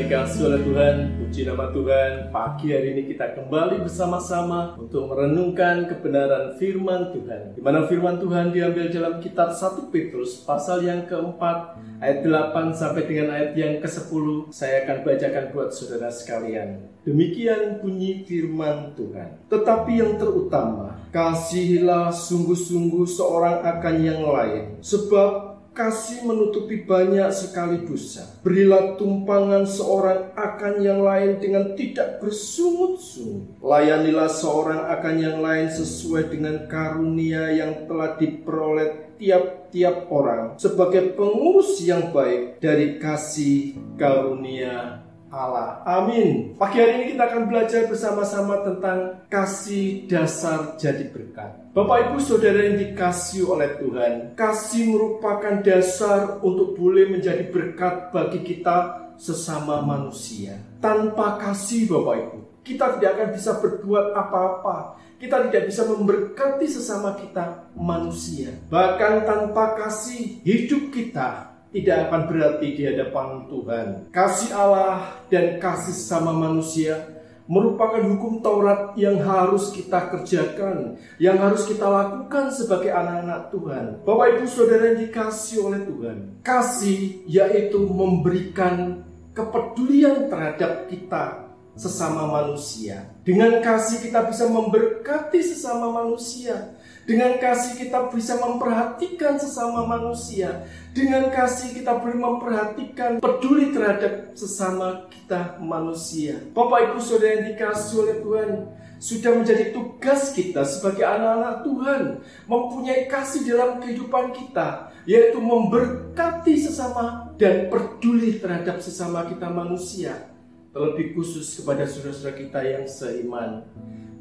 dikasih oleh Tuhan, puji nama Tuhan. Pagi hari ini kita kembali bersama-sama untuk merenungkan kebenaran firman Tuhan. Di mana firman Tuhan diambil dalam kitab 1 Petrus pasal yang keempat ayat 8 sampai dengan ayat yang ke-10. Saya akan bacakan buat saudara sekalian. Demikian bunyi firman Tuhan. Tetapi yang terutama, kasihilah sungguh-sungguh seorang akan yang lain. Sebab kasih menutupi banyak sekali dosa. Berilah tumpangan seorang akan yang lain dengan tidak bersungut-sungut. Layanilah seorang akan yang lain sesuai dengan karunia yang telah diperoleh tiap-tiap orang sebagai pengurus yang baik dari kasih karunia Allah. Amin. Pagi hari ini kita akan belajar bersama-sama tentang kasih dasar jadi berkat. Bapak Ibu Saudara yang dikasih oleh Tuhan, kasih merupakan dasar untuk boleh menjadi berkat bagi kita sesama manusia. Tanpa kasih Bapak Ibu, kita tidak akan bisa berbuat apa-apa. Kita tidak bisa memberkati sesama kita manusia. Bahkan tanpa kasih, hidup kita tidak akan berarti di hadapan Tuhan. Kasih Allah dan kasih sama manusia merupakan hukum Taurat yang harus kita kerjakan, yang harus kita lakukan sebagai anak-anak Tuhan. Bapak Ibu Saudara yang dikasih oleh Tuhan. Kasih yaitu memberikan kepedulian terhadap kita sesama manusia. Dengan kasih kita bisa memberkati sesama manusia. Dengan kasih kita bisa memperhatikan sesama manusia. Dengan kasih kita boleh memperhatikan peduli terhadap sesama kita manusia. Bapak Ibu Saudara yang dikasih oleh Tuhan, sudah menjadi tugas kita sebagai anak-anak Tuhan mempunyai kasih dalam kehidupan kita yaitu memberkati sesama dan peduli terhadap sesama kita manusia terlebih khusus kepada saudara-saudara kita yang seiman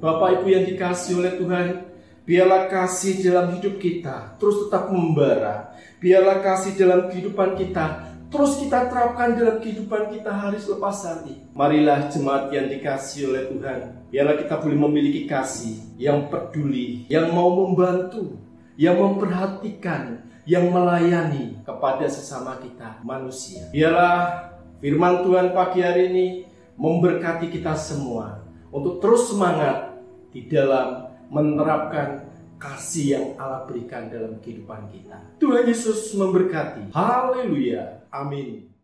Bapak Ibu yang dikasih oleh Tuhan Biarlah kasih dalam hidup kita terus tetap membara. Biarlah kasih dalam kehidupan kita terus kita terapkan dalam kehidupan kita hari selepas hari. Marilah jemaat yang dikasih oleh Tuhan. Biarlah kita boleh memiliki kasih yang peduli, yang mau membantu, yang memperhatikan, yang melayani kepada sesama kita manusia. Biarlah firman Tuhan pagi hari ini memberkati kita semua untuk terus semangat di dalam menerapkan kasih yang Allah berikan dalam kehidupan kita. Tuhan Yesus memberkati. Haleluya. Amin.